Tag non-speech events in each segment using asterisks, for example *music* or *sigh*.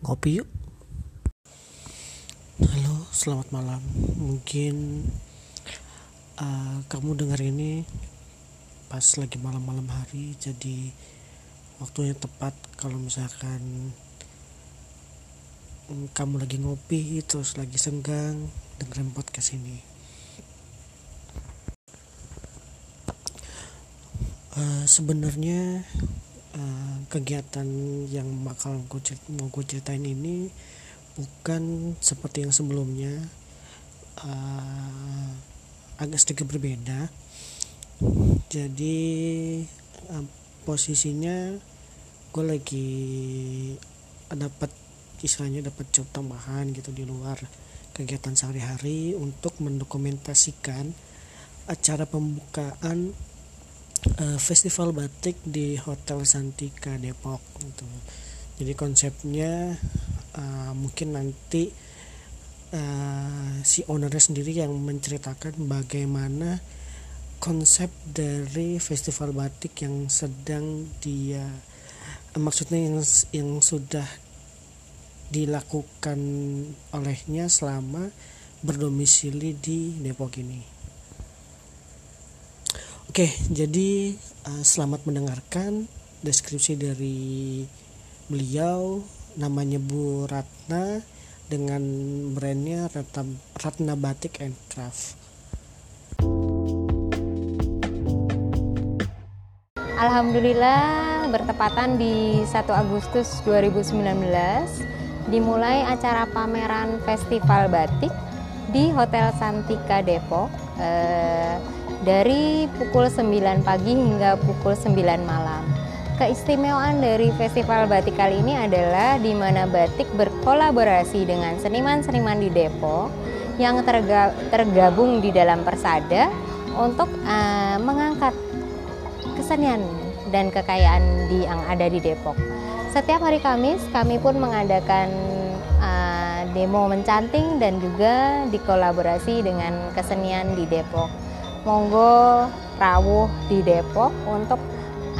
Ngopi yuk. Halo, selamat malam. Mungkin uh, kamu dengar ini pas lagi malam-malam hari, jadi waktunya tepat kalau misalkan kamu lagi ngopi terus lagi senggang dengerin podcast ini. Uh, Sebenarnya uh, kegiatan yang bakal gue mau gue ceritain ini bukan seperti yang sebelumnya. Uh, agak sedikit berbeda. Jadi uh, posisinya gue lagi dapat istilahnya dapat job tambahan gitu di luar kegiatan sehari-hari untuk mendokumentasikan acara pembukaan uh, festival batik di Hotel Santika Depok gitu. Jadi konsepnya uh, mungkin nanti uh, si ownernya sendiri yang menceritakan bagaimana konsep dari festival batik yang sedang dia uh, maksudnya yang yang sudah dilakukan olehnya selama berdomisili di Depok ini. Oke, jadi uh, selamat mendengarkan deskripsi dari beliau namanya Bu Ratna dengan brandnya Ratna, Ratna Batik and Craft. Alhamdulillah bertepatan di 1 Agustus 2019 dimulai acara pameran Festival Batik di Hotel Santika Depok eh, dari pukul 9 pagi hingga pukul 9 malam. Keistimewaan dari festival batik kali ini adalah di mana batik berkolaborasi dengan seniman-seniman di Depok yang terga tergabung di dalam persada untuk uh, mengangkat kesenian dan kekayaan di yang ada di Depok. Setiap hari Kamis kami pun mengadakan uh, demo mencanting dan juga dikolaborasi dengan kesenian di Depok. Monggo rawuh di Depok untuk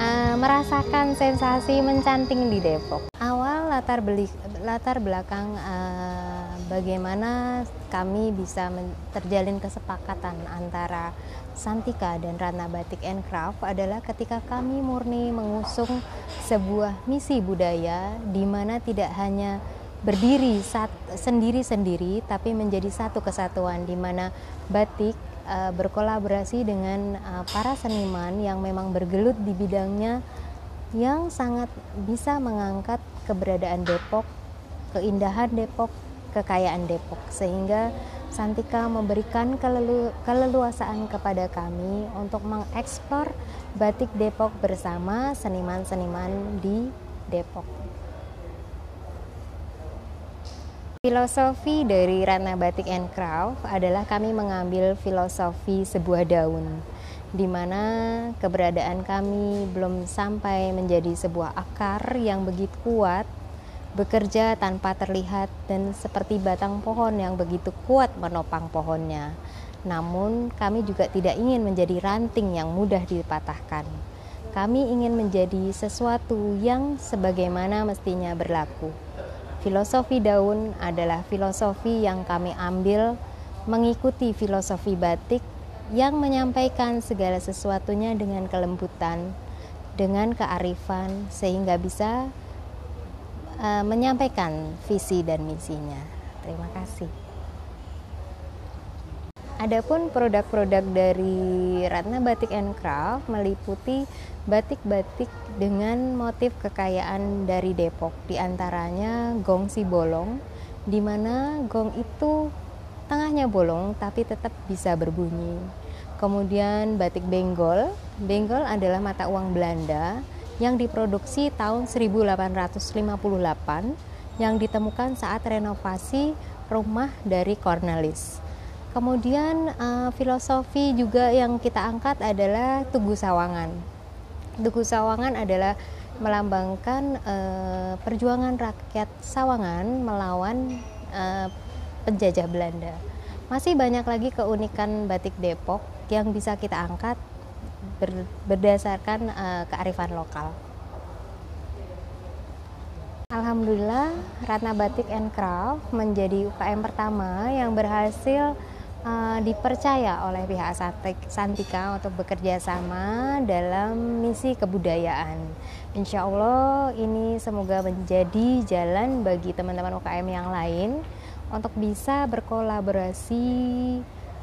uh, merasakan sensasi mencanting di Depok. Awal latar beli latar belakang uh, bagaimana kami bisa terjalin kesepakatan antara Santika dan Ratna Batik and Craft adalah ketika kami murni mengusung sebuah misi budaya di mana tidak hanya berdiri sendiri-sendiri tapi menjadi satu kesatuan di mana batik uh, berkolaborasi dengan uh, para seniman yang memang bergelut di bidangnya yang sangat bisa mengangkat keberadaan Depok, keindahan Depok, kekayaan Depok sehingga Santika memberikan kelelu keleluasaan kepada kami untuk mengeksplor batik Depok bersama seniman-seniman di Depok. Filosofi dari Ratna Batik and Craft adalah kami mengambil filosofi sebuah daun, di mana keberadaan kami belum sampai menjadi sebuah akar yang begitu kuat, bekerja tanpa terlihat dan seperti batang pohon yang begitu kuat menopang pohonnya. Namun kami juga tidak ingin menjadi ranting yang mudah dipatahkan. Kami ingin menjadi sesuatu yang sebagaimana mestinya berlaku Filosofi daun adalah filosofi yang kami ambil mengikuti filosofi batik yang menyampaikan segala sesuatunya dengan kelembutan, dengan kearifan, sehingga bisa uh, menyampaikan visi dan misinya. Terima kasih. Adapun produk-produk dari Ratna Batik and Craft meliputi batik-batik dengan motif kekayaan dari Depok, di antaranya gong si bolong, di mana gong itu tengahnya bolong tapi tetap bisa berbunyi. Kemudian batik benggol, benggol adalah mata uang Belanda yang diproduksi tahun 1858 yang ditemukan saat renovasi rumah dari Cornelis. Kemudian uh, filosofi juga yang kita angkat adalah Tugu Sawangan. Tugu Sawangan adalah melambangkan uh, perjuangan rakyat Sawangan melawan uh, penjajah Belanda. Masih banyak lagi keunikan batik Depok yang bisa kita angkat ber, berdasarkan uh, kearifan lokal. Alhamdulillah, Ratna Batik and Craft menjadi UKM pertama yang berhasil uh, dipercaya oleh pihak Santika untuk bekerja sama dalam misi kebudayaan. Insya Allah ini semoga menjadi jalan bagi teman-teman UKM yang lain untuk bisa berkolaborasi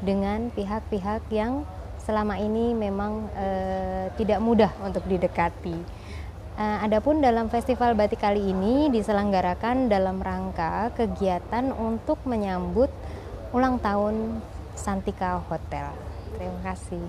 dengan pihak-pihak yang selama ini memang uh, tidak mudah untuk didekati Uh, adapun dalam festival batik kali ini diselenggarakan dalam rangka kegiatan untuk menyambut ulang tahun Santika Hotel. Terima kasih.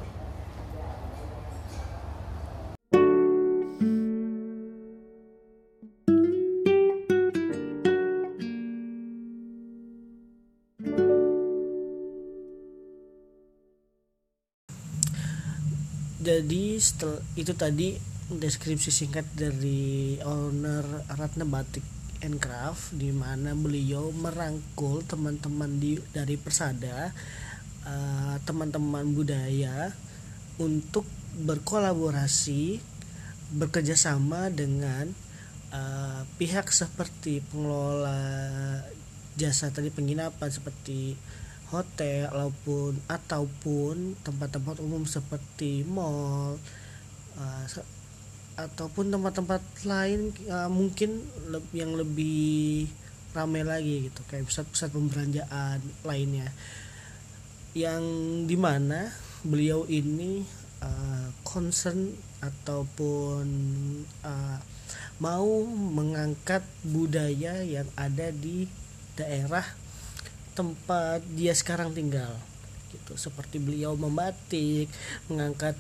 Jadi setelah itu tadi deskripsi singkat dari owner Ratna Batik and Craft di mana beliau merangkul teman-teman di dari Persada eh, teman-teman budaya untuk berkolaborasi bekerjasama dengan uh, pihak seperti pengelola jasa tadi penginapan seperti hotel ataupun ataupun tempat-tempat umum seperti mall uh, ataupun tempat-tempat lain uh, mungkin le yang lebih ramai lagi gitu kayak pusat-pusat pembelanjaan lainnya. Yang di mana beliau ini uh, concern ataupun uh, mau mengangkat budaya yang ada di daerah tempat dia sekarang tinggal gitu. Seperti beliau membatik mengangkat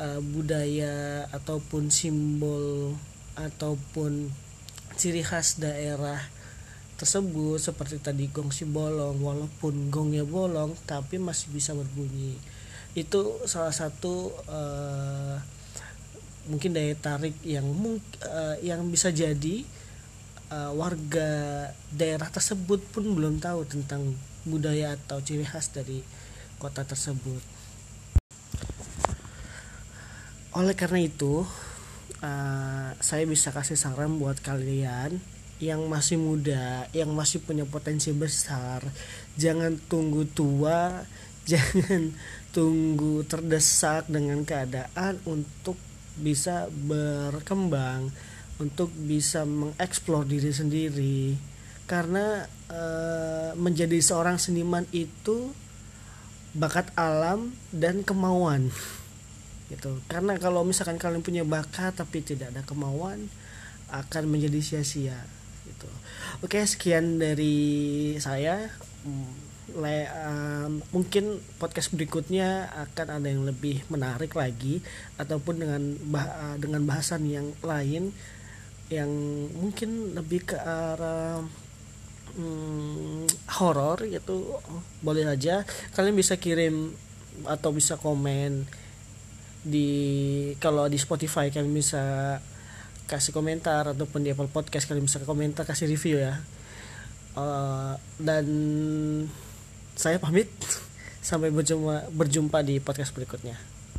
uh, budaya ataupun simbol ataupun ciri khas daerah tersebut seperti tadi gong si bolong walaupun gongnya bolong tapi masih bisa berbunyi. Itu salah satu uh, mungkin daya tarik yang uh, yang bisa jadi uh, warga daerah tersebut pun belum tahu tentang budaya atau ciri khas dari kota tersebut oleh karena itu uh, saya bisa kasih saran buat kalian yang masih muda yang masih punya potensi besar jangan tunggu tua *laughs* jangan tunggu terdesak dengan keadaan untuk bisa berkembang untuk bisa mengeksplor diri sendiri. Karena e, menjadi seorang seniman itu bakat alam dan kemauan *laughs* gitu. Karena kalau misalkan kalian punya bakat tapi tidak ada kemauan akan menjadi sia-sia gitu. Oke sekian dari saya. Le, um, mungkin podcast berikutnya akan ada yang lebih menarik lagi ataupun dengan bah dengan bahasan yang lain yang mungkin lebih ke arah hmm, horor gitu. Boleh aja. Kalian bisa kirim atau bisa komen di kalau di Spotify kalian bisa kasih komentar ataupun di Apple Podcast kalian bisa komentar kasih review ya. Uh, dan saya pamit. *laughs* Sampai berjumpa berjumpa di podcast berikutnya